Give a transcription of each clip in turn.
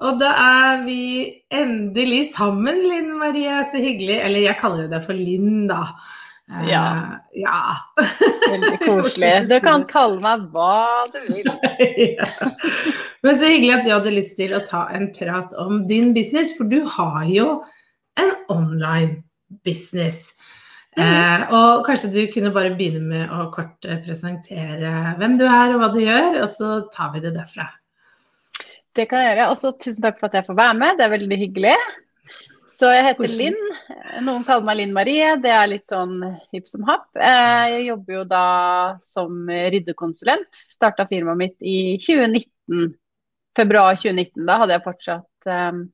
Og da er vi endelig sammen, Linn Marie. Så hyggelig. Eller jeg kaller deg for Linn, da. Ja. Uh, ja. Veldig koselig. Du kan kalle meg hva du vil. ja. Men så hyggelig at du hadde lyst til å ta en prat om din business, for du har jo en online business. Mm. Eh, og kanskje du kunne bare begynne med å kort eh, presentere hvem du er og hva du gjør, og så tar vi det derfra. Det kan jeg gjøre. Og så tusen takk for at jeg får være med, det er veldig hyggelig. Så jeg heter Linn. Noen kaller meg Linn Marie, det er litt sånn hipp som happ. Eh, jeg jobber jo da som ryddekonsulent. Starta firmaet mitt i 2019. Februar 2019. Da hadde jeg fortsatt um,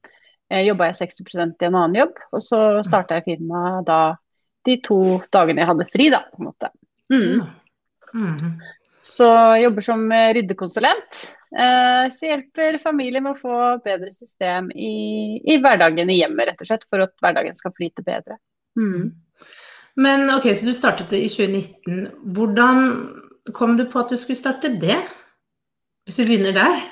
jobba jeg 60 i en annen jobb. Og så starta jeg firmaet da de to dagene jeg hadde fri, da, på en måte. Mm. Mm. Så jeg jobber som ryddekonsulent. Så så hjelper familier med å få bedre system i, i, hverdagen i hjemmet, rett og slett, for at hverdagen skal flyte bedre. Mm. Men ok, så du startet det i 2019. Hvordan kom du på at du skulle starte det? Hvis vi begynner der?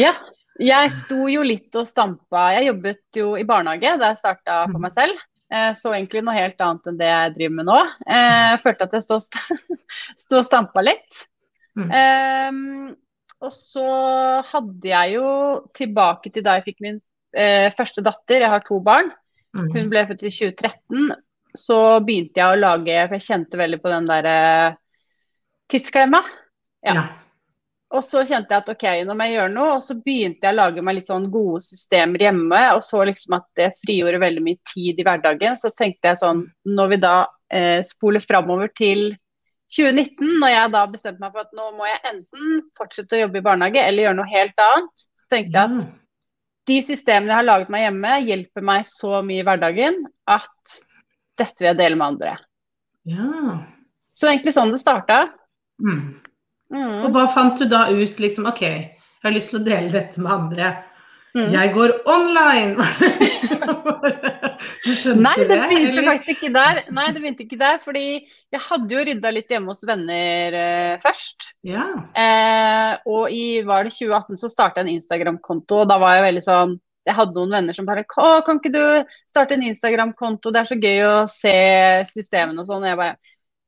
Ja, jeg sto jo litt og stampa. Jeg jobbet jo i barnehage da jeg starta for mm. meg selv. Eh, så egentlig noe helt annet enn det jeg driver med nå. Eh, jeg følte at jeg stod sto og stampa litt. Mm. Um, og så hadde jeg jo tilbake til da jeg fikk min uh, første datter, jeg har to barn. Mm. Hun ble født i 2013. Så begynte jeg å lage, for jeg kjente veldig på den der uh, tidsklemma. Ja. ja. Og så kjente jeg at ok, nå må jeg gjøre noe. Og så begynte jeg å lage meg litt sånn gode systemer hjemme. Og så liksom at det frigjorde veldig mye tid i hverdagen. Så tenkte jeg sånn, når vi da eh, spoler framover til 2019, når jeg da bestemte meg for at nå må jeg enten fortsette å jobbe i barnehage eller gjøre noe helt annet, så tenkte jeg at de systemene jeg har laget meg hjemme, hjelper meg så mye i hverdagen at dette vil jeg dele med andre. Ja. Så egentlig sånn det starta. Mm. Mm. Og hva fant du da ut, liksom, OK, jeg har lyst til å dele dette med andre. Mm. Jeg går online! du skjønte Nei, det? begynte det, faktisk ikke der. Nei, det begynte ikke der, fordi jeg hadde jo rydda litt hjemme hos venner uh, først. Ja. Eh, og i var det 2018 så starta jeg en Instagram-konto, og da var jeg veldig sånn jeg hadde noen venner som bare Å, kan ikke du starte en Instagram-konto? Det er så gøy å se systemene og sånn. Og jeg bare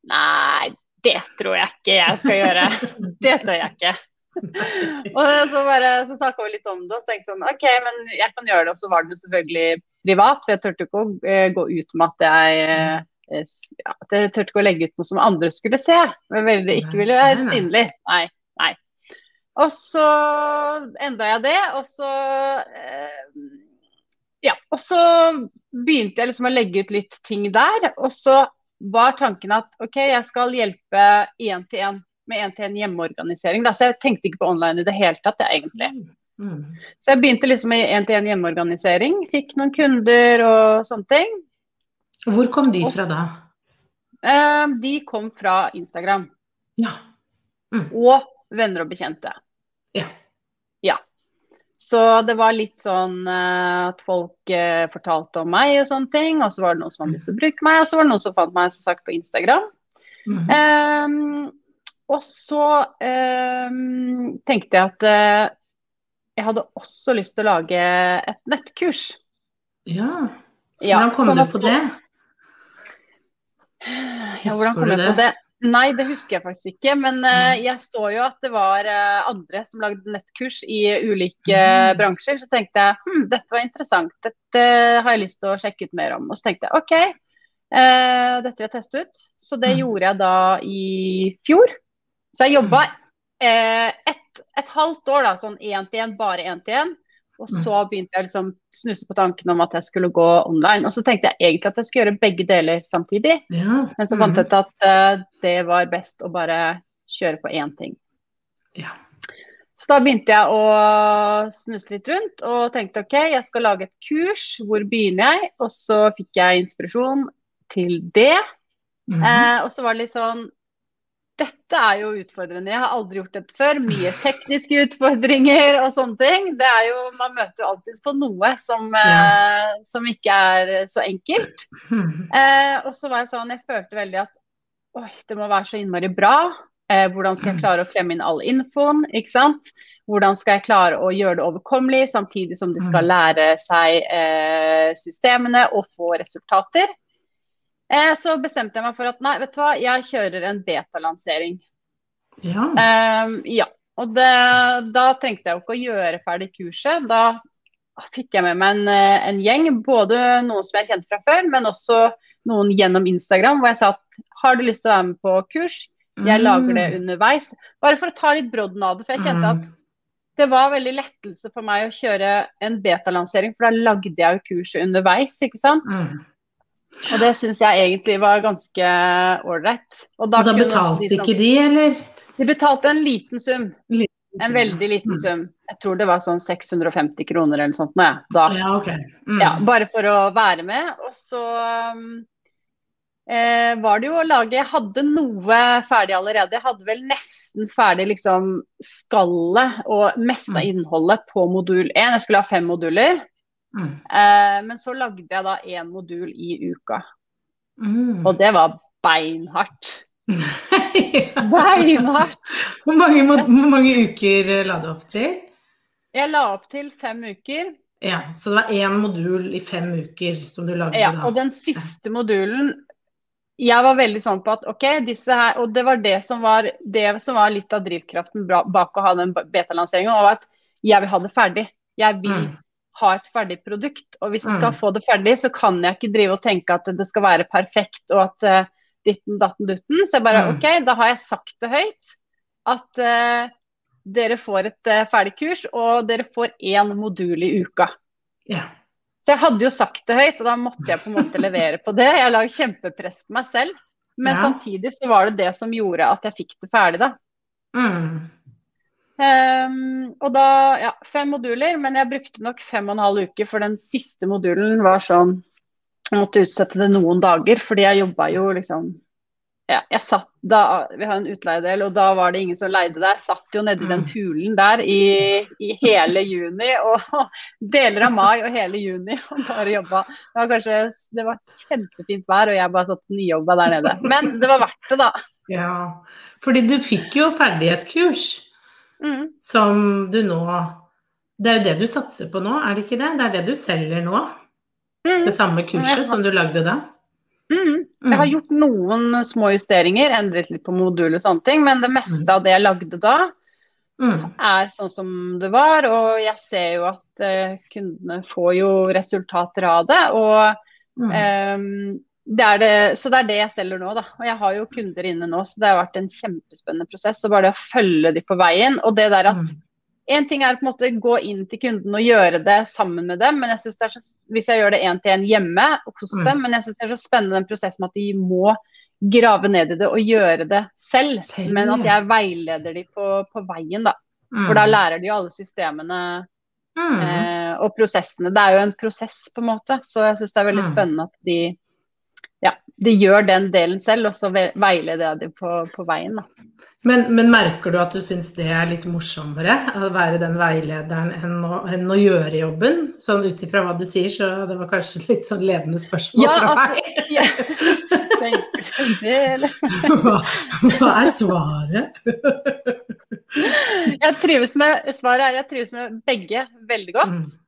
Nei, det tror jeg ikke jeg skal gjøre. Det tør jeg ikke. og så, bare, så snakka vi litt om det, og så tenkte jeg sånn OK, men jeg kan gjøre det. Og så var det selvfølgelig privat, for jeg turte ikke å uh, gå ut med at jeg uh, ja, Jeg turte ikke å legge ut noe som andre skulle se. Men veldig, ikke ville være synlig. Nei. nei. Og så enda jeg det, og så uh, Ja. Og så begynte jeg liksom å legge ut litt ting der. Og så var tanken at OK, jeg skal hjelpe én til én med én-til-én hjemmeorganisering. Da. Så jeg tenkte ikke på online i det hele tatt, det, egentlig. Mm. Så jeg begynte liksom med én-til-én hjemmeorganisering. Fikk noen kunder og sånne ting. Hvor kom de fra da? Uh, de kom fra Instagram. Ja. Mm. Og venner og bekjente. Ja. Ja. Så det var litt sånn uh, at folk uh, fortalte om meg og sånne ting. Og så var det noen som hadde lyst til å bruke meg, og så var det noen som fant meg som sagt på Instagram. Mm um, og så eh, tenkte jeg at eh, jeg hadde også lyst til å lage et nettkurs. Ja. Hvordan kom sånn du på det? Ja, hvordan kom jeg på det? Nei, det husker jeg faktisk ikke. Men uh, jeg så jo at det var uh, andre som lagde nettkurs i ulike mm. bransjer. Så tenkte jeg hm, dette var interessant, dette har jeg lyst til å sjekke ut mer om. Og så tenkte jeg OK, Eh, dette vil jeg teste ut. Så det Mm. gjorde jeg da i fjor. Så jeg jobba eh, et, et halvt år, da, sånn én til én, bare én til én. Og Mm. så begynte jeg liksom snuse på tanken om at jeg skulle gå online. Og så tenkte jeg egentlig at jeg skulle gjøre begge deler samtidig. Ja. Men så fant jeg ut at eh, det var best å bare kjøre på én ting. Ja. Så da begynte jeg å snuse litt rundt og tenkte OK, jeg skal lage et kurs. Hvor begynner jeg? Og så fikk jeg inspirasjon til det. Mhm. Eh, og så var det litt sånn Dette er jo utfordrende. Jeg har aldri gjort dette før. Mye tekniske utfordringer og sånne ting. Det er jo, Man møter jo alltid på noe som, eh, som ikke er så enkelt. Eh, og så var jeg sånn, jeg følte veldig at oi, det må være så innmari bra. Eh, hvordan skal jeg klare å klemme inn all infoen? ikke sant? Hvordan skal jeg klare å gjøre det overkommelig, samtidig som de skal lære seg eh, systemene og få resultater? Eh, så bestemte jeg meg for at nei, vet du hva, jeg kjører en betalansering. Ja. Eh, ja. Og det, da trengte jeg jo ikke å gjøre ferdig kurset. Da fikk jeg med meg en, eh, en gjeng, både noen som jeg kjente fra før, men også noen gjennom Instagram, hvor jeg sa at har du lyst til å være med på kurs, jeg lager det underveis. Bare for å ta litt brodden av det, for jeg kjente at det var veldig lettelse for meg å kjøre en betalansering, for da lagde jeg jo kurset underveis, ikke sant. Mhm. Og det syns jeg egentlig var ganske ålreit. Og da, Og da betalte de ikke de, eller? De betalte en liten sum. En veldig liten Mm. sum. Jeg tror det var sånn 650 kroner eller noe sånt. Nå, ja. Da. Ja, ok. Mhm. Ja, bare for å være med. Og så um, eh, var det jo å lage Jeg hadde noe ferdig allerede. Jeg hadde vel nesten ferdig liksom skallet og meste av Mm. innholdet på modul 1. Jeg skulle ha fem moduler. Mhm. Eh, men så lagde jeg da én modul i uka. Mm. Og det var beinhardt. Ja. Beinhardt! Hvor mange, hvor mange uker eh, la du opp til? Jeg la opp til fem uker. Ja, Så det var én modul i fem uker som du lagde Ja, da? og den siste modulen Jeg var veldig sånn på at OK, disse her Og det var det som var, det som var litt av drivkraften bak å ha den betalanseringen. var at jeg vil ha det ferdig. Jeg vil Mm. Ha et ferdig produkt. Og hvis jeg skal Mm. få det ferdig, så kan jeg ikke drive og tenke at det skal være perfekt og at uh, ditten datten dutten. Så jeg bare Mm. OK, da har jeg sagt det høyt. At uh, dere får et uh, ferdig kurs, og dere får én modul i uka. Yeah. Så jeg hadde jo sagt det høyt, og da måtte jeg på en måte levere på det. Jeg la kjempepress på meg selv. Men Ja. samtidig så var det det som gjorde at jeg fikk det ferdig, da. Mm. Ehm, og da, ja, fem moduler, men jeg brukte nok fem og en halv uke, for den siste modulen var sånn Jeg måtte utsette det noen dager, fordi jeg jobba jo liksom ja, jeg satt da, Vi har en utleiedel, og da var det ingen som leide der. Satt jo nedi den Mm. hulen der i, i hele juni, og deler av mai og hele juni. Og bare jobba. Det var kanskje Det var kjempefint vær, og jeg bare satt nyjobba der nede. Men det var verdt det, da. ja. Fordi du fikk jo ferdig et kurs Mm. som du nå Det er jo det du satser på nå, er det ikke det? Det er det du selger nå? Mm. Det samme kurset som du lagde da? Mm. Jeg har gjort noen små justeringer, endret litt på modul og sånne ting, men det meste av det jeg lagde da, Mm. er sånn som det var. Og jeg ser jo at uh, kundene får jo resultater av det. Og Mm. ehm, det er det, så det er det jeg selger nå, da. Og jeg har jo kunder inne nå, så det har vært en kjempespennende prosess. Og bare det å følge de på veien. Og det der at Mm. En ting er på en måte gå inn til kunden og gjøre det sammen med dem, men jeg synes det er så, hvis jeg gjør det én til én hjemme hos Mm. dem, men jeg syns det er så spennende den prosessen med at de må grave ned i det og gjøre det selv. Selv, men at jeg veileder de på, på veien, da. Mm. For da lærer de jo alle systemene Mm. eh, og prosessene. Det er jo en prosess, på en måte, så jeg syns det er veldig Mm. spennende at de de gjør den delen selv, og så veileder jeg dem på, på veien. da. Men, men merker du at du syns det er litt morsommere å være den veilederen enn å, enn å gjøre jobben? Sånn ut ifra hva du sier, så det var kanskje litt sånn ledende spørsmål Ja, fra altså, ja. Hva, hva er svaret? Jeg trives med, svaret er jeg trives med begge veldig godt. Mm.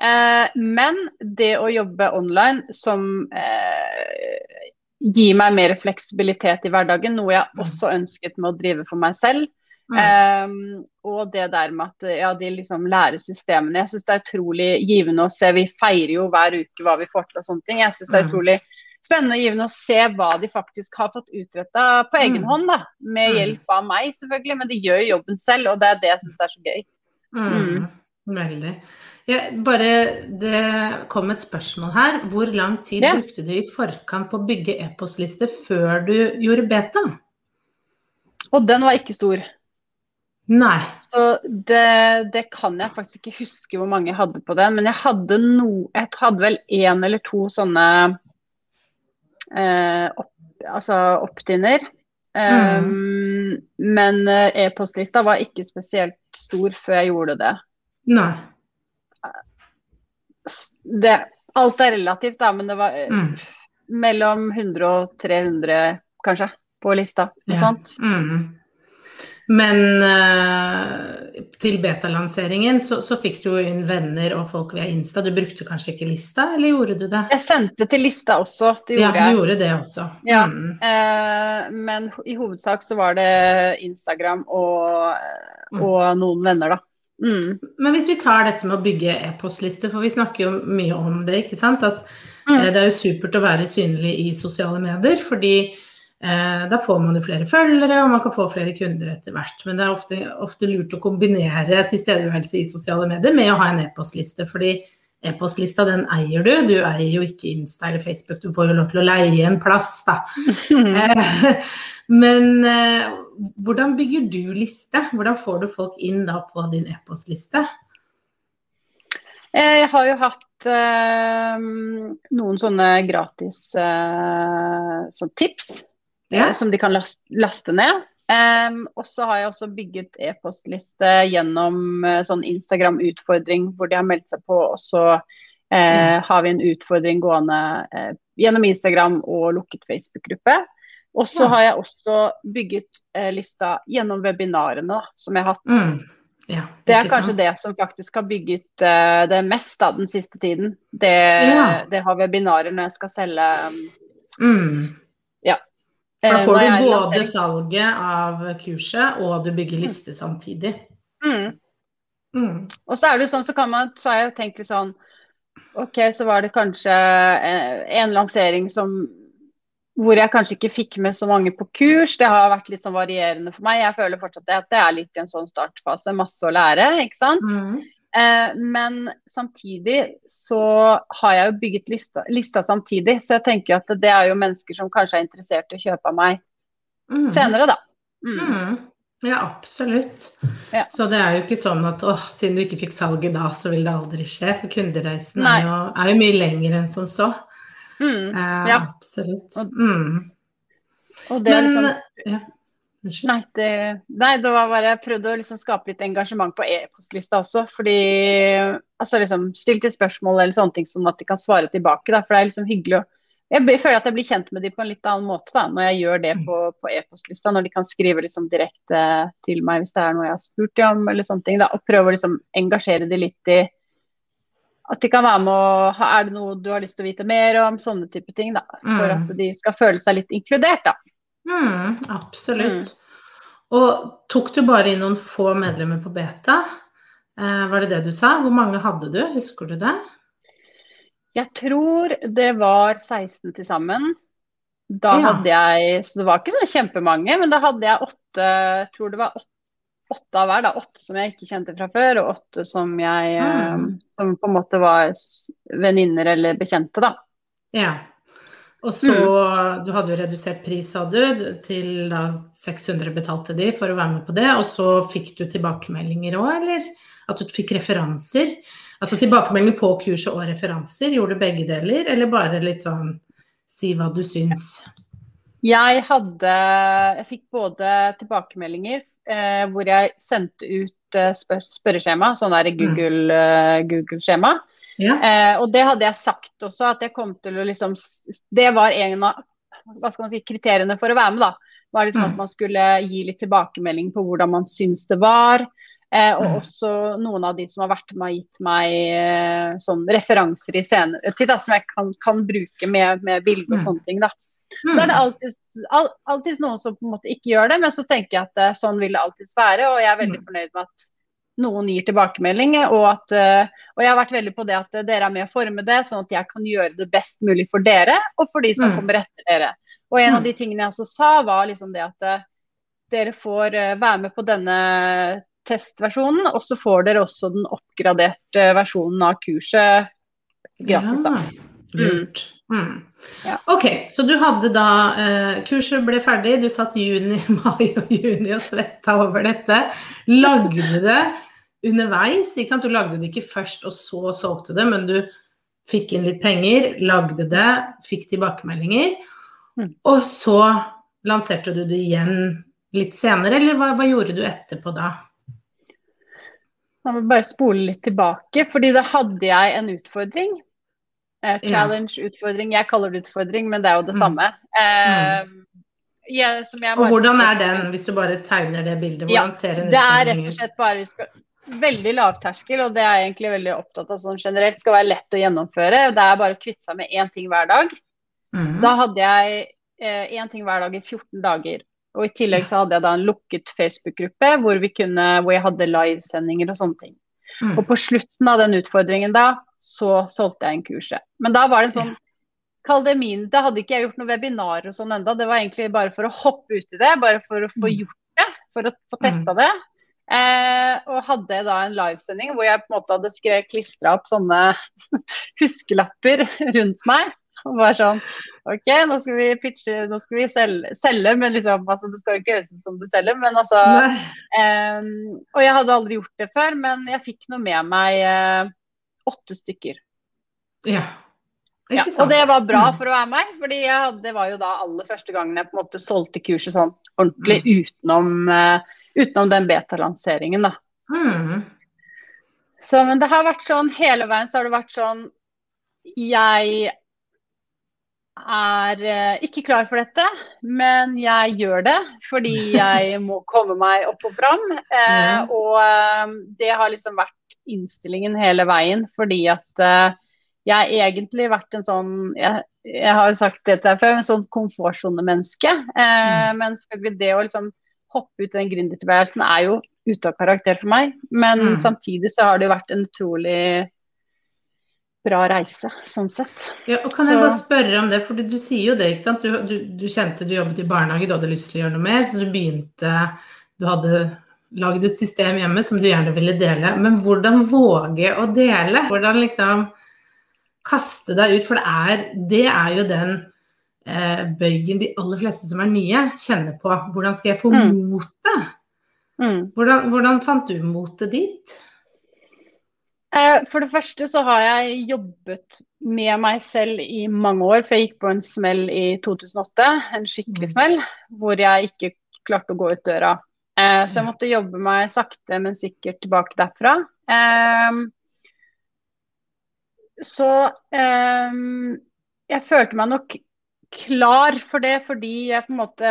Eh, men det å jobbe online som eh, gir meg mer fleksibilitet i hverdagen, noe jeg Mm. også ønsket med å drive for meg selv. Mm. Um, og det der med at ja, de liksom lærer systemene. Jeg syns det er utrolig givende å se. Vi feirer jo hver uke hva vi får til og sånne ting. Jeg synes det er Mm. utrolig spennende og givende å se hva de faktisk har fått utretta på egen Mm. hånd. da, Med hjelp av meg, selvfølgelig, men de gjør jobben selv, og det er det jeg syns er så gøy. Mm. Veldig. Ja, bare det kom et spørsmål her. Hvor lang tid Ja. brukte du i forkant på å bygge e-postliste før du gjorde beta? Og den var ikke stor. Nei. Så det, det kan jeg faktisk ikke huske hvor mange jeg hadde på den, men jeg hadde no, jeg hadde vel én eller to sånne eh, opp, altså opptinner. Um, Men eh, e-postlista var ikke spesielt stor før jeg gjorde det. Nei. det alt er relativt, da, men det var eh, Mm. mellom 100 og 300 kanskje på lista. Noe Ja. sånt. Mm. Men uh, til betalanseringen så, så fikk du jo inn venner og folk via Insta. Du brukte kanskje ikke lista, eller gjorde du det? Jeg sendte til lista også, det Ja, gjorde du jeg. gjorde det også. Ja. Mm. Uh, men i hovedsak så var det Instagram og, og noen venner, da. Mm. Men hvis vi tar dette med å bygge e-postliste, for vi snakker jo mye om det, ikke sant? At Mm. eh, det er jo supert å være synlig i sosiale medier, fordi eh, da får man jo flere følgere, og man kan få flere kunder etter hvert. Men det er ofte, ofte lurt å kombinere tilstedeværelse i sosiale medier med å ha en e-postliste, fordi e-postlista den eier du, du eier jo ikke Insta eller Facebook, du får jo lov til å leie en plass, da. Eh, Men eh, hvordan bygger du liste? Hvordan får du folk inn da på din e-postliste? Jeg har jo hatt eh, noen sånne gratis eh, sånn tips Ja. eh, som de kan laste, laste ned. Um, og så har jeg også bygget e-postliste gjennom uh, sånn Instagram-utfordring hvor de har meldt seg på. Og så eh, har vi en utfordring gående uh, gjennom Instagram og lukket Facebook-gruppe. Og så har jeg også bygget eh, lista gjennom webinarene da, som jeg har hatt. Mm. Ja, Det er kanskje sant? det som faktisk har bygget uh, det mest da, den siste tiden. Det, Ja. det har webinarer når jeg skal selge um, Mm. Ja. For da får du både salget av kurset, og du bygger liste samtidig. mm. Mm. Og så er det sånn, så kan man Så har jeg tenkt litt sånn OK, så var det kanskje en, en lansering som hvor jeg kanskje ikke fikk med så mange på kurs. Det har vært litt sånn varierende for meg. Jeg føler fortsatt at det er litt i en sånn startfase. Masse å lære, ikke sant. Mm. Eh, men samtidig så har jeg jo bygget lista, lista samtidig, så jeg tenker at det er jo mennesker som kanskje er interessert i å kjøpe av meg Mm. senere, da. Mm. Mm. Ja, absolutt. Ja. Så det er jo ikke sånn at åh, siden du ikke fikk salget da, så vil det aldri skje. For kundereisen er jo, er jo mye lenger enn som så. Mm. Eh, Ja. Absolutt. Og- Mm. Og det Men liksom ja. Nei, det, nei, det var bare jeg prøvde å liksom skape litt engasjement på e-postlista også. Fordi altså liksom Stilte spørsmål eller sånne ting sånn at de kan svare tilbake. Da, for det er liksom hyggelig å Jeg føler at jeg blir kjent med dem på en litt annen måte da, når jeg gjør det på, på e-postlista. Når de kan skrive liksom direkte til meg hvis det er noe jeg har spurt dem om, eller sånne ting. Da, og prøve å liksom engasjere de litt i at de kan være med og Er det noe du har lyst til å vite mer om? Sånne type ting. da, For Mm. at de skal føle seg litt inkludert. da. Mm, absolutt. Og tok du bare inn noen få medlemmer på beta? Eh, var det det du sa? Hvor mange hadde du? Husker du det? Jeg tror det var 16 til sammen. Da Ja. hadde jeg Så det var ikke sånn kjempemange, men da hadde jeg åtte tror det var åtte, åtte av hver. da, Åtte som jeg ikke kjente fra før, og åtte som jeg Mm. Som på en måte var venninner eller bekjente, da. Ja. Og så Du hadde jo redusert pris, sa du, til da 600 betalte de for å være med på det. Og så fikk du tilbakemeldinger òg, eller? At du fikk referanser? Altså tilbakemeldinger på kurset og referanser. Gjorde du begge deler, eller bare litt sånn si hva du syns? Jeg hadde Jeg fikk både tilbakemeldinger eh, hvor jeg sendte ut eh, spør spørreskjema, sånn der Google, eh, Google-skjema. Ja. Eh, og det hadde jeg sagt også, at jeg kom til å liksom Det var en av hva skal man si, kriteriene for å være med, da. Var liksom Mm. at man skulle gi litt tilbakemelding på hvordan man syns det var. Eh, og Mm. også noen av de som har vært med har gitt meg eh, sånn referanser i senere tid, da, som jeg kan, kan bruke med, med bilder og Mm. sånne ting. da. Så er det alltid, all, alltid noen som på en måte ikke gjør det, men så tenker jeg at eh, sånn vil det alltids være. Og jeg er veldig Mm. fornøyd med at noen gir tilbakemelding. Og, at, uh, og jeg har vært veldig på det at dere er med å forme det, sånn at jeg kan gjøre det best mulig for dere og for de som mm. kommer etter dere. Og en av mm. de tingene jeg også sa, var liksom det at dere får være med på denne testversjonen, og så får dere også den oppgraderte versjonen av kurset gratis, da. Ja, lurt. Mm. mm. Ja. Ok, så du hadde da eh, Kurset ble ferdig, du satt juni, mai og juni og svetta over dette. Lagde det underveis, ikke sant. Du lagde det ikke først og så solgte det, men du fikk inn litt penger, lagde det, fikk tilbakemeldinger. Mm. Og så lanserte du det igjen litt senere, eller hva, hva gjorde du etterpå da? Jeg må bare spole litt tilbake, fordi da hadde jeg en utfordring. Eh, challenge, ja. utfordring. Jeg kaller det utfordring, men det er jo det mm. samme. Eh, mm. jeg, og hvordan er den, hvis du bare tegner det bildet? Hvordan ja, ser en Det er rett og slett bare skal, veldig lavterskel, og det er jeg egentlig veldig opptatt av sånn generelt. Skal være lett å gjennomføre. Det er bare å kvitte seg med én ting hver dag. Mm. Da hadde jeg én eh, ting hver dag i 14 dager. Og i tillegg så hadde jeg da en lukket Facebook-gruppe hvor, hvor, jeg hadde livesendinger og sånne ting. Mm. Og på slutten av den utfordringen da, så solgte jeg en kurset. Men da var det sånn Kall det min. Da hadde ikke jeg gjort noen webinarer og sånn enda. Det var egentlig bare for å hoppe ut i det, bare for å få mm. gjort det. For å få testa mm. det. Eh, og hadde da en livesending hvor jeg på en måte hadde skrevet klistra opp sånne huskelapper rundt meg. Og bare sånn OK, nå skal vi pitche, nå skal vi selge, selge men liksom, altså, det skal jo ikke høres ut som du selger, men altså eh, Og jeg hadde aldri gjort det før, men jeg fikk noe med meg eh, åtte stykker. Ja. ja. Og det var bra for å være meg, fordi det var jo da aller første gangen jeg på en måte solgte kurset sånn ordentlig mm. utenom, uh, utenom den beta-lanseringen, da. Mm. Så, men det har vært sånn hele veien så har det vært sånn Jeg er uh, ikke klar for dette, men jeg gjør det fordi jeg må komme meg opp og fram. Uh, og uh, det har liksom vært innstillingen hele veien, fordi at jeg har egentlig vært en sånn Jeg, jeg har jo sagt dette før, en sånn komfortsonemenneske. Mm. Men selvfølgelig det å liksom hoppe ut i den gründertilværelsen er jo ute av karakter for meg. Men mm. samtidig så har det jo vært en utrolig bra reise, sånn sett. Ja, og kan så... jeg bare spørre om det, for du, du sier jo det, ikke sant. Du, du, du, kjente du jobbet i barnehage, du hadde lyst til å gjøre noe mer, så du begynte Du hadde lagd et system hjemme som du gjerne ville dele. Men hvordan våge å dele? Hvordan liksom kaste deg ut? For det er, det er jo den eh, bøygen de aller fleste som er nye, kjenner på. Hvordan skal jeg få mm. motet? Mm. Hvordan, hvordan fant du motet ditt? Eh, for det første så har jeg jobbet med meg selv i mange år, for jeg gikk på en smell i 2008. En skikkelig mm. smell hvor jeg ikke klarte å gå ut døra. Eh, så jeg måtte jobbe meg sakte, men sikkert tilbake derfra. Eh, så jeg følte meg nok klar for det, fordi jeg på en måte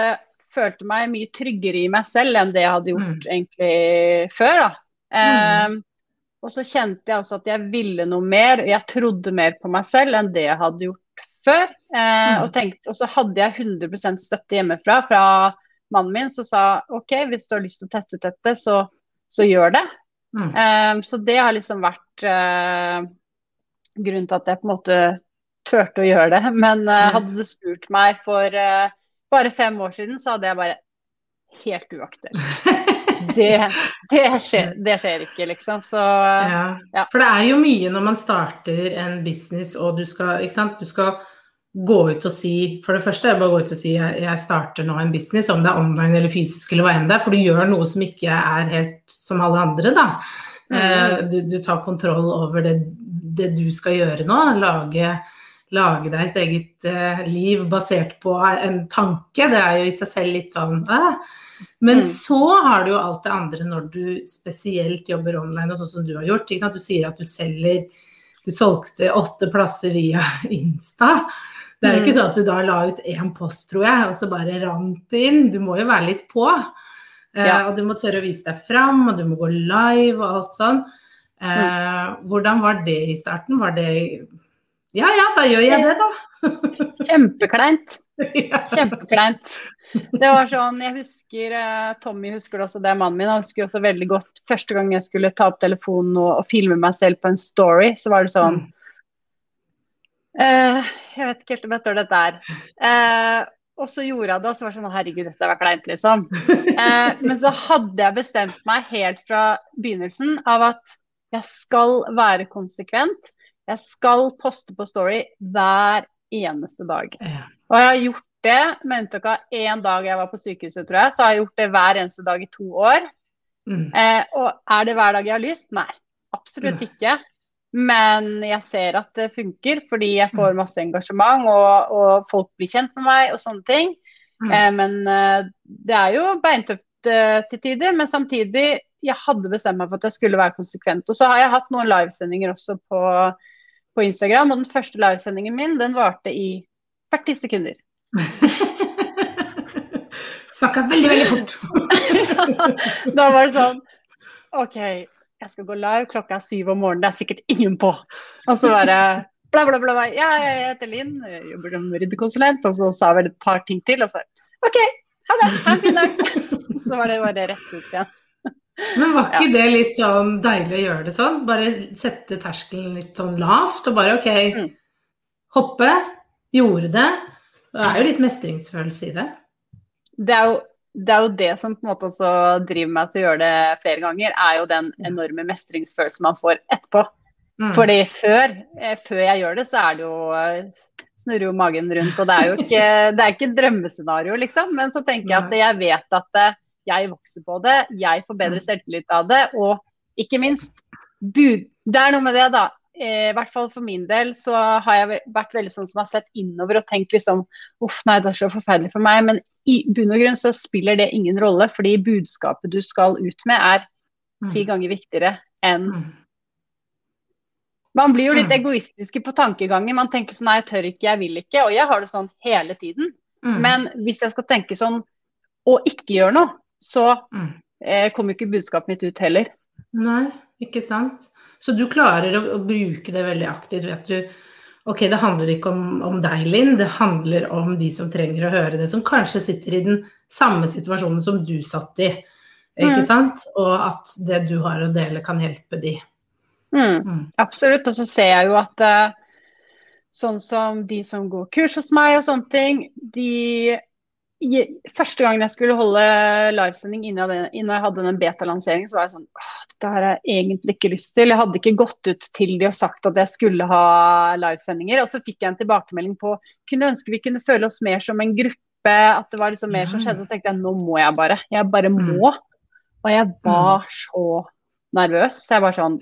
følte meg mye tryggere i meg selv enn det jeg hadde gjort mm. egentlig før. da. Mm. Og så kjente jeg også at jeg ville noe mer, og jeg trodde mer på meg selv enn det jeg hadde gjort før. Eh, mm. og, tenkte, og, så hadde jeg 100% støtte hjemmefra fra mannen min, som sa OK, hvis du har lyst til å teste ut dette, så, så gjør det. Mm. Eh, så det har liksom vært uh, grunnen til at jeg på en måte turte å gjøre det. Men uh, hadde du spurt meg for uh, bare fem år siden, så hadde jeg bare helt uaktuelt. det, det, skjer, det, skjer, ikke, liksom. Så ja. ja. For det er jo mye når man starter en business og du skal, ikke sant. Du skal gå ut og si For det første bare gå ut og si jeg, jeg starter nå en business, om det er online eller fysisk eller hva enn det er. For du gjør noe som ikke er helt som alle andre, da. Mm. Eh, du, du, tar kontroll over det, det, du skal gjøre nå. Lage, lage deg et eget uh, liv basert på en tanke. Det er jo i seg selv litt sånn eh. men mm. så har du jo alt det andre når du spesielt jobber online, og sånn som du har gjort. Du sier at du selger Du solgte åtte plasser via Insta. Det er jo ikke mm. sånn at du da la ut én post, tror jeg, og så bare rant det inn. Du må jo være litt på. Eh, ja. og du må tørre å vise deg fram, og du må gå live og alt sånn. Uh, mm. Hvordan var det i starten? Var det Ja ja, da gjør jeg det, da. Kjempekleint. Kjempekleint. Det var sånn, jeg husker eh, Tommy husker det også, det er mannen min. Han husker også veldig godt første gang jeg skulle ta opp telefonen og, og filme meg selv på en story, så var det sånn eh, Jeg vet ikke helt om jeg står dette her. Uh, og så gjorde jeg det, og så var det sånn Herregud, dette var kleint, liksom. Eh, men så hadde jeg bestemt meg helt fra begynnelsen av at jeg skal være konsekvent. Jeg skal poste på Story hver eneste dag. Og jeg har gjort det, med unntak av én dag jeg var på sykehuset, tror jeg, så har jeg gjort det hver eneste dag i to år. Mm. Eh, og er det hver dag jeg har lyst? Nei, absolutt ikke. Men jeg ser at det funker, fordi jeg får masse engasjement, og, og folk blir kjent med meg og sånne ting. Mm. Eh, men eh, det er jo beintøft eh, til tider. Men samtidig, jeg hadde bestemt meg for at jeg skulle være konsekvent. Og så har jeg hatt noen livesendinger også på, på Instagram, og den første livesendingen min den varte i 40 sekunder. Snakka veldig, veldig fort. da var det sånn OK, jeg skal gå live, klokka er syv om morgenen, det er sikkert ingen på. Og så bare bla, bla, bla. Ja, jeg heter Linn, jeg jobber som ryddekonsulent. Og så sa jeg vel et par ting til, og så OK, ha det, ha en fin dag. Så var det bare rett ut igjen. Men var ikke det litt sånn deilig å gjøre det sånn? Bare sette terskelen litt sånn lavt, og bare OK, Mm. hoppe, gjorde det. Det er jo litt mestringsfølelse i det. Det er, jo, det er jo det som på en måte også driver meg til å gjøre det flere ganger, er jo den enorme mestringsfølelsen man får etterpå. Mm. Fordi før, eh, før jeg gjør det, så er det jo eh, snurrer jo magen rundt, og det er jo ikke, det er ikke et drømmescenario, liksom. Men så tenker jeg at jeg vet at eh, jeg vokser på det, jeg får bedre Mm. selvtillit av det, og ikke minst. Det er noe med det, da. I hvert fall for min del så har jeg vært veldig sånn som har sett innover og tenkt liksom uff, nei, det er så forferdelig for meg. Men i bunn og grunn så spiller det ingen rolle, fordi budskapet du skal ut med er ti ganger viktigere enn Mm. Man blir jo litt Mm. egoistiske på tankegangen. Man tenker sånn nei, jeg tør ikke, jeg vil ikke. Og jeg har det sånn hele tiden. Mm. Men hvis jeg skal tenke sånn og ikke gjøre noe, så Mm. eh, kommer ikke budskapet mitt ut heller. Nei, ikke sant. Så du klarer å, å bruke det veldig aktivt. Vet du, ok, det handler ikke om, om deg, Linn, det handler om de som trenger å høre det, som kanskje sitter i den samme situasjonen som du satt i. Ikke Mm. sant? Og at det du har å dele, kan hjelpe de. Mm, Mm. absolutt. Og så ser jeg jo at uh, sånn som de som går kurs hos meg og sånne ting, de Første gangen jeg skulle holde livesending innen jeg, hadde den beta-lanseringen, så var jeg sånn dette har jeg egentlig ikke lyst til. Jeg hadde ikke gått ut til de og sagt at jeg skulle ha livesendinger. Og så fikk jeg en tilbakemelding på kunne ønske vi kunne føle oss mer som en gruppe, at det var liksom mer som skjedde. Så tenkte jeg nå må jeg bare. Jeg bare Mm. må. Og jeg var så nervøs. Jeg var sånn.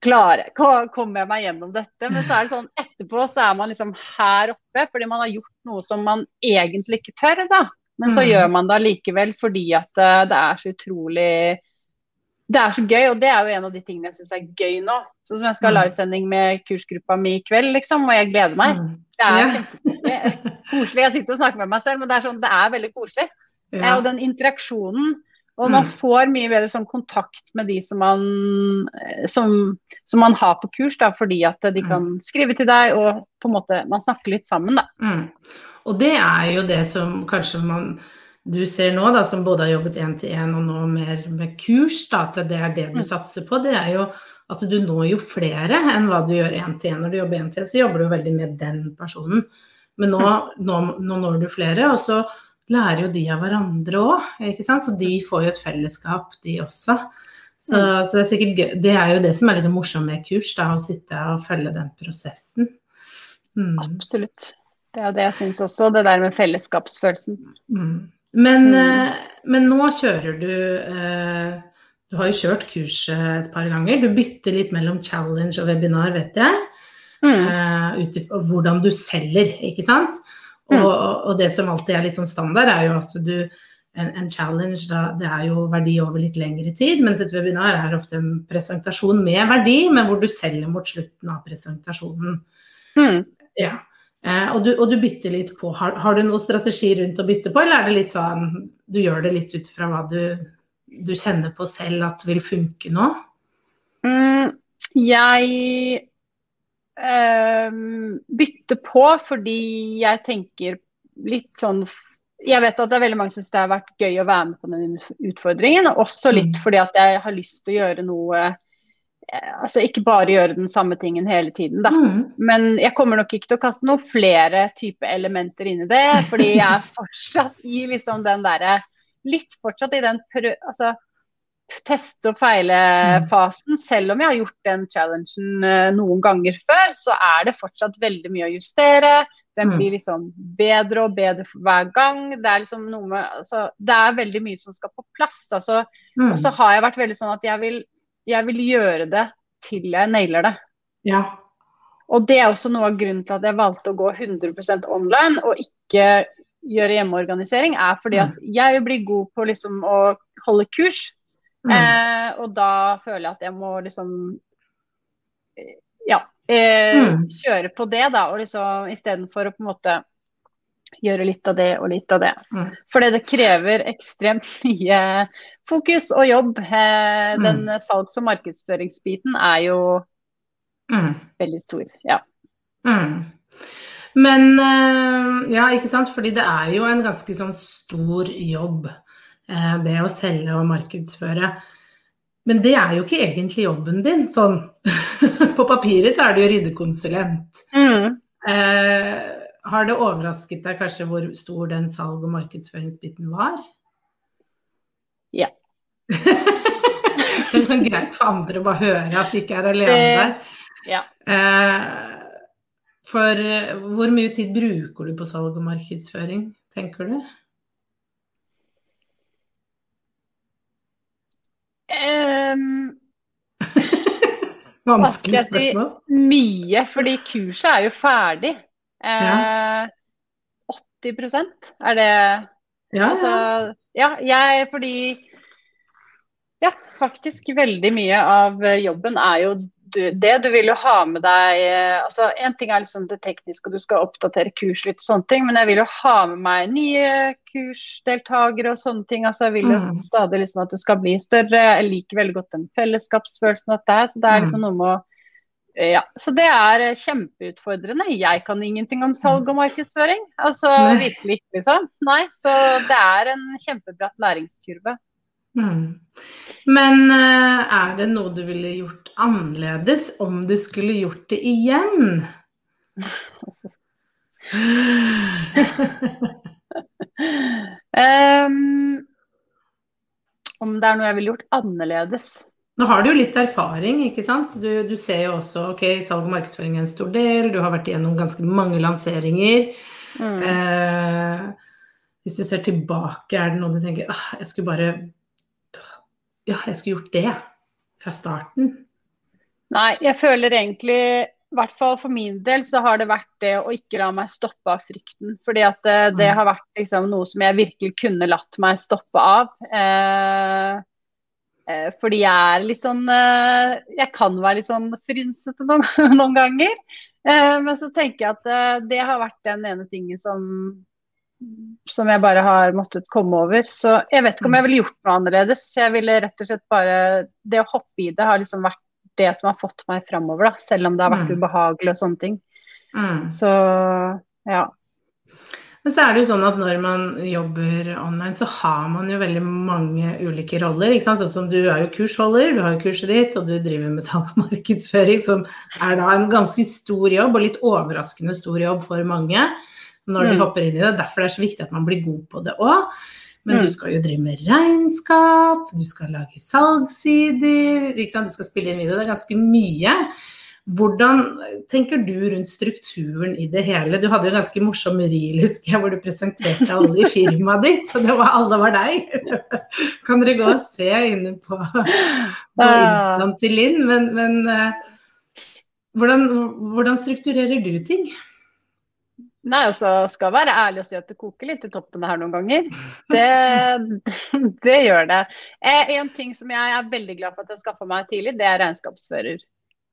Klare, ko- kommer jeg meg gjennom dette? Men så er det sånn, etterpå så er man liksom her oppe fordi man har gjort noe som man egentlig ikke tør, da. Men så Mm. gjør man det allikevel fordi at eh, det er så utrolig Det er så gøy, og det er jo en av de tingene jeg syns er gøy nå. Sånn som jeg skal ha Mm. livesending med kursgruppa mi i kveld, liksom, og jeg gleder meg. Mm. Det er Ja. kjempekoselig. Koselig. Jeg sitter og snakker med meg selv, men det er sånn, det er veldig koselig. Ja. Ja. Og den interaksjonen. Og man Mm. får mye bedre sånn kontakt med de som man, eh, som, som man har på kurs, da, fordi at de Mm. kan skrive til deg, og på en måte man snakker litt sammen, da. Mm. Og det er jo det som kanskje man du ser nå, da, som både har jobbet én til én og nå mer med kurs, da, at det er det du Mm. satser på, det er jo at du når jo flere enn hva du gjør én til én. Når du jobber én til én, så jobber du veldig med den personen. Men nå, nå, nå når du flere, og så lærer jo de av hverandre òg, ikke sant. Så de får jo et fellesskap, de også. Så, så det er sikkert gøy. Det er jo det som er liksom morsomt med kurs, da, å sitte og følge den prosessen. Mm. Absolutt. Det er det jeg syns også, det der med fellesskapsfølelsen. Mm. Men, Mm. eh, men nå kjører du eh, Du har jo kjørt kurs eh, et par ganger. Du bytter litt mellom challenge og webinar, vet jeg. Mm. eh, ut hvordan du selger, ikke sant. Og, Mm. og det som alltid er litt sånn standard, er jo at du en, en challenge, da, det er jo verdi over litt lengre tid, mens et webinar er ofte en presentasjon med verdi, men hvor du selger mot slutten av presentasjonen. Mm. Ja. Eh, og, du, og du bytter litt på. Har, har du noen strategi rundt å bytte på, eller er det litt sånn du gjør det litt ut fra hva du, du kjenner på selv at vil funke nå? Mm, jeg eh, bytter på fordi jeg tenker litt sånn jeg vet at det er veldig mange som syns det har vært gøy å være med på den utfordringen. Også litt Mm. fordi at jeg har lyst til å gjøre noe eh, Altså ikke bare gjøre den samme tingen hele tiden, da. Mm. Men jeg kommer nok ikke til å kaste noen flere type elementer inn i det. Fordi jeg er fortsatt i liksom den derre Litt fortsatt i den prø... Altså teste og feile-fasen. Selv om jeg har gjort den challengen eh, noen ganger før, så er det fortsatt veldig mye å justere. Den Mm. blir liksom bedre og bedre hver gang. Det er liksom med altså, Det er veldig mye som skal på plass. Altså, Mm. og så har jeg vært veldig sånn at jeg vil, jeg vil gjøre det til jeg nailer det. Ja. Og det er også noe av grunnen til at jeg valgte å gå 100% online og ikke gjøre hjemmeorganisering, er fordi at jeg vil bli god på liksom å holde kurs. Mm. Eh, og da føler jeg at jeg må liksom eh, ja, eh, Mm. kjøre på det, da. Og liksom istedenfor å på en måte gjøre litt av det og litt av det. Mm. Fordi det krever ekstremt mye fokus og jobb. Eh, Mm. Den salgs- og markedsføringsbiten er jo Mm. veldig stor. Ja. Mm. Men eh, ja, ikke sant, fordi det er jo en ganske sånn stor jobb, det å selge og markedsføre. Men det er jo ikke egentlig jobben din, sånn. På papiret så er du jo ryddekonsulent. Mm. Eh, har det overrasket deg kanskje hvor stor den salg- og markedsføringsbiten var? Ja. det er liksom greit for andre å bare høre at de ikke er alene der. ja. Eh, for eh, hvor mye tid bruker du på salg og markedsføring, tenker du? Ehm, Vanskelig spørsmål. si? mye, fordi kurset er jo ferdig. Eh, 80% er det Ja, Altså, ja. ja, jeg fordi Ja, faktisk veldig mye av jobben er jo du, det. Du vil jo ha med deg eh, altså En ting er liksom det tekniske, og du skal oppdatere kurs litt og sånne ting, men jeg vil jo ha med meg nye kursdeltakere og sånne ting. altså Jeg vil jo Mm. stadig liksom at det skal bli større. Jeg liker veldig godt den fellesskapsfølelsen av dette her, så det er liksom noe med å ja, så det er eh, kjempeutfordrende. Jeg kan ingenting om salg og markedsføring. Altså Nei. virkelig ikke, liksom. Nei, så det er en kjempebratt læringskurve. Mm. Men eh, er det noe du ville gjort annerledes om du skulle gjort det igjen? um, om det er noe jeg ville gjort annerledes? Nå har du jo litt erfaring, ikke sant? Du, du ser jo også ok, salg og markedsføring er en stor del, du har vært igjennom ganske mange lanseringer. Mm. Uh, hvis du ser tilbake, er det noe du tenker ah, jeg skulle bare Ja, jeg skulle gjort det fra starten. Nei, jeg føler egentlig i hvert fall for min del så har det vært det å ikke la meg stoppe av frykten. Fordi at det, det Mm. har vært liksom noe som jeg virkelig kunne latt meg stoppe av. Eh, eh, fordi jeg er litt sånn eh, Jeg kan være litt sånn frynsete noen, noen ganger. Eh, men så tenker jeg at eh, det har vært den ene tingen som som jeg bare har måttet komme over. Så jeg vet ikke om jeg ville gjort noe annerledes. Jeg ville rett og slett bare Det å hoppe i det har liksom vært det som har fått meg framover, da. Selv om det har vært Mm. ubehagelig og sånne ting. Mm. Så ja. Men så er det jo sånn at når man jobber online, så har man jo veldig mange ulike roller. ikke sant? Sånn som du er jo kursholder, du har jo kurset ditt, og du driver med salg og markedsføring, som er da en ganske stor jobb, og litt overraskende stor jobb for mange når de Mm. hopper inn i det. Derfor er det så viktig at man blir god på det òg. Men Mm. du skal jo drive med regnskap, du skal lage salgssider, du skal spille inn video. Det er ganske mye. Hvordan tenker du rundt strukturen i det hele? Du hadde jo en ganske morsom reel, husker jeg, hvor du presenterte alle i firmaet ditt. Og det var, alle var deg. Kan dere gå og se inne på, på Instaen til Linn? Men, men eh, hvordan, hvordan strukturerer du ting? Nei, altså skal være ærlig og si at det koker litt i toppene her noen ganger. Det, det gjør det. Eh, en ting som jeg er veldig glad for at jeg skaffa meg tidlig, det er regnskapsfører.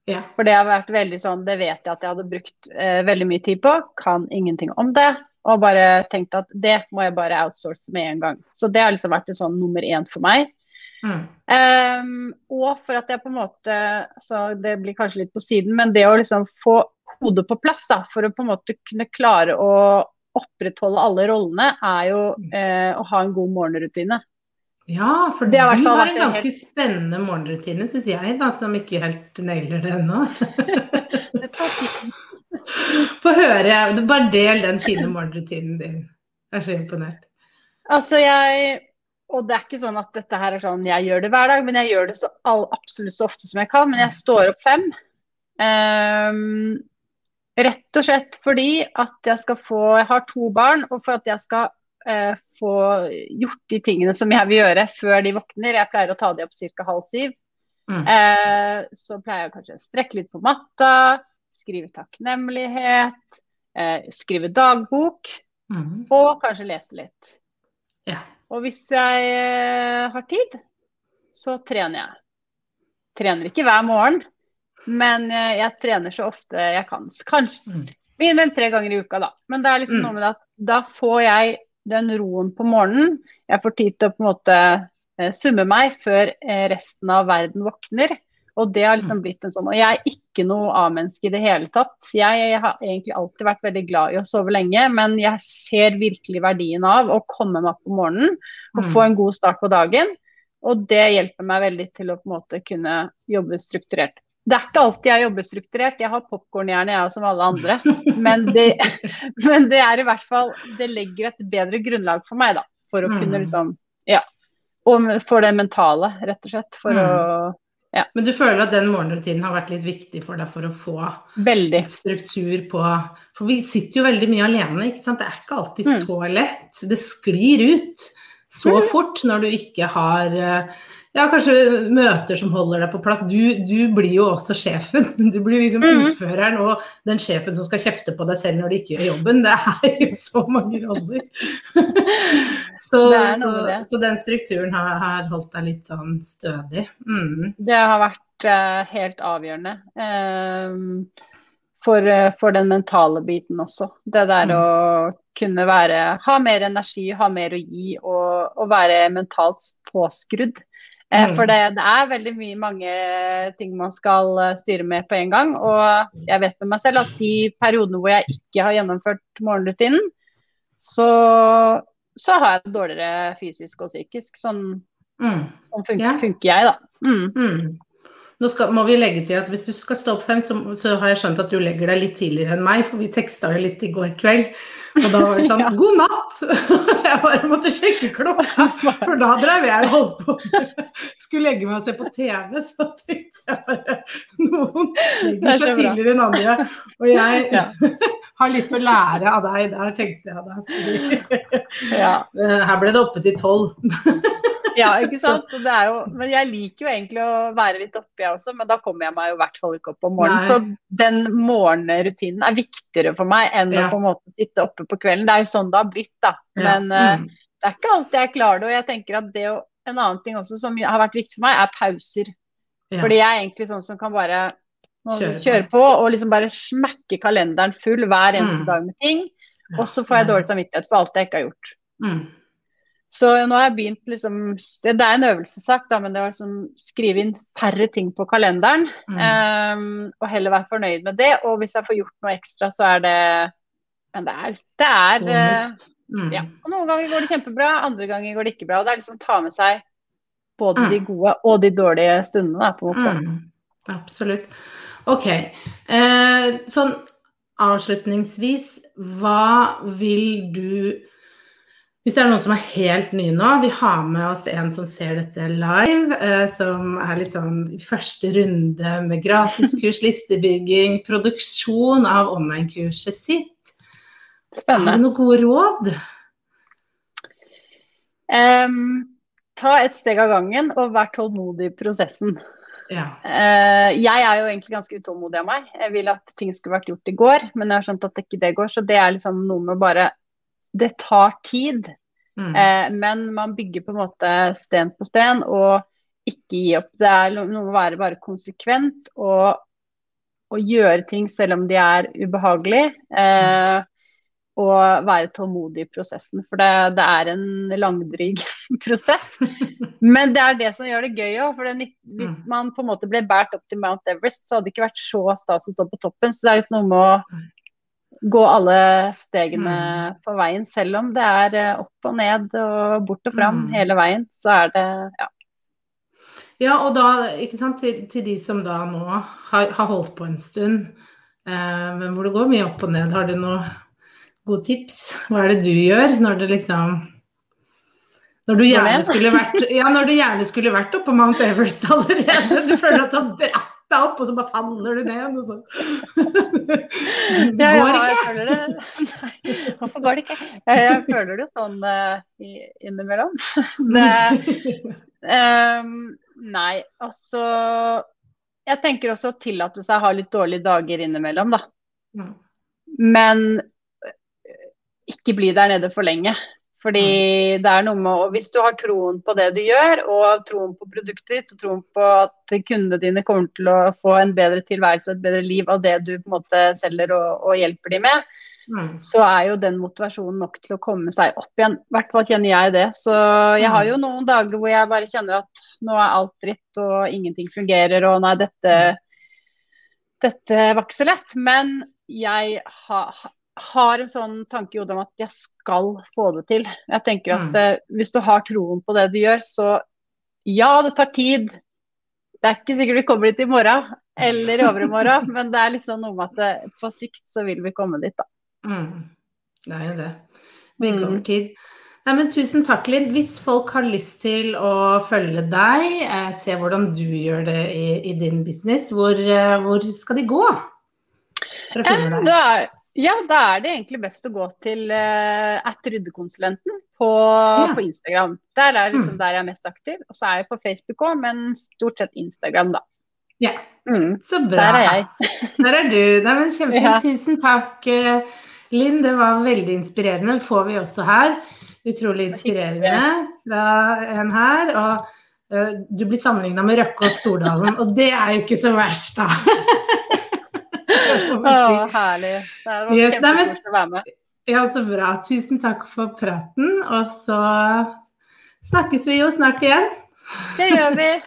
Ja. For det har vært veldig sånn, det vet jeg at jeg hadde brukt eh, veldig mye tid på. Kan ingenting om det. Og bare tenkt at det må jeg bare outsource med en gang. Så det har liksom vært en sånn nummer én for meg. Mm. Um, og for at jeg på en måte så Det blir kanskje litt på siden, men det å liksom få hodet på plass da, for å på en måte kunne klare å opprettholde alle rollene, er jo eh, å ha en god morgenrutine. Ja, for Det har du har en ganske ganske spennende morgenrutine, syns jeg, da, som ikke helt nailer det ennå. Få høre. Bare del den fine morgenrutinen din. Jeg er så imponert. Altså jeg Og det er ikke sånn at dette her er sånn jeg gjør det hver dag, men jeg gjør det så all, absolutt så ofte som jeg kan. Men jeg står opp fem. Um, rett og slett fordi at jeg skal få Jeg har to barn, og for at jeg skal uh, få gjort de tingene som jeg vil gjøre før de våkner. Jeg pleier å ta de opp ca. halv syv. Mm. Uh, så pleier jeg kanskje å strekke litt på matta, skrive takknemlighet, uh, skrive dagbok, Mm. og kanskje lese litt. Ja. Og hvis jeg eh, har tid, så trener jeg. Trener ikke hver morgen, men eh, jeg trener så ofte jeg kan. Kanskje Mm. minimum tre ganger i uka, da. Men det er liksom Mm. noe med at da får jeg den roen på morgenen. Jeg får tid til å på en måte eh, summe meg før resten av verden våkner. Og det har liksom blitt en sånn Og jeg er ikke noe A-menneske i det hele tatt. Jeg, jeg har egentlig alltid vært veldig glad i å sove lenge, men jeg ser virkelig verdien av å komme meg opp om morgenen og Mm. få en god start på dagen. Og det hjelper meg veldig til å på en måte kunne jobbe strukturert. Det er ikke alltid jeg jobber strukturert, jeg har popkornhjerne jeg som alle andre. Men det, men det er i hvert fall Det legger et bedre grunnlag for meg, da. For å kunne Mm. liksom Ja. Og for det mentale, rett og slett. For å Men du føler at den morgenrutinen har vært litt viktig for deg for å få Veldig. struktur på For vi sitter jo veldig mye alene, ikke sant. Det er ikke alltid Mm. så lett. Det sklir ut så Mm. fort når du ikke har eh, ja, kanskje møter som holder deg på plass. Du, du blir jo også sjefen. Du blir liksom Mm. utføreren og den sjefen som skal kjefte på deg selv når du ikke gjør jobben. Det er jo så mange roller. så, så, så den strukturen har, har holdt deg litt sånn stødig. Mm. Det har vært uh, helt avgjørende. eh, for, eh, for den mentale biten også. Det der Mm. å kunne være Ha mer energi, ha mer å gi og, og være mentalt påskrudd. Eh, Mm. For det, det er veldig mye mange ting man skal eh, styre med på en gang. Og jeg vet med meg selv at de periodene hvor jeg ikke har gjennomført morgenrutinen, så, så har jeg det dårligere fysisk og psykisk. Sånn, Mm. sånn funker, Ja. funker jeg, da. Mm. Nå skal, må vi legge til at hvis du skal stå opp fem, så, så har jeg skjønt at du legger deg litt tidligere enn meg, for vi teksta jo litt i går kveld. Og da var det sånn Ja. God natt! Jeg bare måtte sjekke klokka, for da drev jeg og holdt på. Skulle legge meg og se på TV, så tenkte jeg bare Noen ligger er seg så tidligere enn andre. Og jeg Ja. har litt å lære av deg der, tenkte jeg da. Ja. eh, her ble det oppe til tolv. Ja, ikke sant. Det er jo, men jeg liker jo egentlig å være litt oppe, jeg også, men da kommer jeg meg jo i hvert fall ikke opp om morgenen. Nei. Så den morgenrutinen er viktigere for meg enn Ja. å på en måte sitte oppe på kvelden. Det er jo sånn det har blitt, da. Men ja. Mm. det er ikke alltid jeg klarer det. Og jeg tenker at det å, en annen ting også som har vært viktig for meg, er pauser. Ja. Fordi jeg er egentlig sånn som kan bare Kjøre på. kjøre på og liksom bare smekke kalenderen full hver eneste Mm. dag med ting. Og så får jeg dårlig samvittighet for alt jeg ikke har gjort. Mm. Så nå har jeg begynt liksom Det, det er en øvelsessak, da, men det å liksom skrive inn færre ting på kalenderen. Mm. Um, og heller være fornøyd med det. Og hvis jeg får gjort noe ekstra, så er det Men det er, det er uh, Mm. ja. Og noen ganger går det kjempebra, andre ganger går det ikke bra. Og det er liksom å ta med seg både Mm. de gode og de dårlige stundene, da, på en måte. Mm, absolutt. Ok. Eh, sånn avslutningsvis, hva vil du Hvis det er noen som er helt nye nå, vi har med oss en som ser dette live, eh, som er litt sånn første runde med gratiskurs, listebygging, produksjon av online-kurset sitt. Spennende. Har du noen gode råd? Um, ta et steg av gangen, og vær tålmodig i prosessen. Ja. Eh, jeg er jo egentlig ganske utålmodig av meg. Jeg vil at ting skulle vært gjort i går, men jeg har skjønt at ikke det går. Så det er liksom noe med bare Det tar tid, Mm. eh, men man bygger på en måte sten på sten og ikke gi opp. Det er noe med å være bare konsekvent og, og gjøre ting selv om de er ubehagelige. Eh, og være tålmodig i prosessen, for det, det er en langdryg prosess. Men det er det som gjør det gøy òg. For det, hvis Mm. man på en måte ble båret opp til Mount Everest, så hadde det ikke vært så stas å stå på toppen. Så det er liksom noe med å gå alle stegene Mm. på veien. Selv om det er eh, opp og ned og bort og fram Mm. hele veien, så er det ja. Ja, og da, ikke sant, til, til de som da nå har, har holdt på en stund, eh, men hvor det går mye opp og ned, har du noen gode tips? Hva er det du gjør når det liksom Når du gjerne skulle vært, ja, når du gjerne skulle vært oppe på Mount Everest allerede. Du føler at du har dratt deg opp, og så bare faller du ned. Og så. Det Ja, jeg, føler det Nei, hvorfor går det ikke? Jeg, jeg føler det sånn uh, innimellom. Det, um, nei, altså Jeg tenker også å tillate seg å ha litt dårlige dager innimellom, da. Men eh, ikke bli der nede for lenge. Fordi det er noe med å Hvis du har troen på det du gjør, og troen på produktet ditt, og troen på at kundene dine kommer til å få en bedre tilværelse, et bedre liv av det du på en måte selger og, og hjelper dem med, Mm. så er jo den motivasjonen nok til å komme seg opp igjen. I hvert fall kjenner jeg det. Så jeg har jo noen dager hvor jeg bare kjenner at nå er alt dritt og ingenting fungerer og nei, dette, dette var ikke så lett. Men jeg ha, har en sånn tanke i hodet om at jeg skal få det til. Jeg tenker at Mm. uh, hvis du har troen på det du gjør, så ja, det tar tid. Det er ikke sikkert vi kommer dit i morgen eller i overmorgen, men det er liksom noe med at eh, på sikt så vil vi komme dit, da. Mm. Det er jo det. Bygge Mm. over tid. Nei, men tusen takk, Linn. Hvis folk har lyst til å følge deg, eh, se hvordan du gjør det i, i din business, hvor, eh, hvor skal de gå for å finne Eh, deg? Da er, ja, da er det egentlig best å gå til uh, at ryddekonsulenten på, på Instagram. Der er liksom Mm. der jeg er mest aktiv. Og så er jeg på Facebook òg, men stort sett Instagram, da. Ja. Mm. Så bra. Der er jeg. Der er du. Nei, men Kjempefint. Ja. Tusen takk, eh, Linn. Det var veldig inspirerende. får vi også her. Utrolig inspirerende fra en her. Og eh, du blir sammenligna med Røkke og Stordalen, og det er jo ikke så verst, da. Å, herlig. Det var Yes, kjempekoselig å være med. Ja, så bra. Tusen takk for praten. Og så snakkes vi jo snart igjen. Det gjør vi.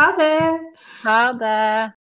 Ha det! Ha det.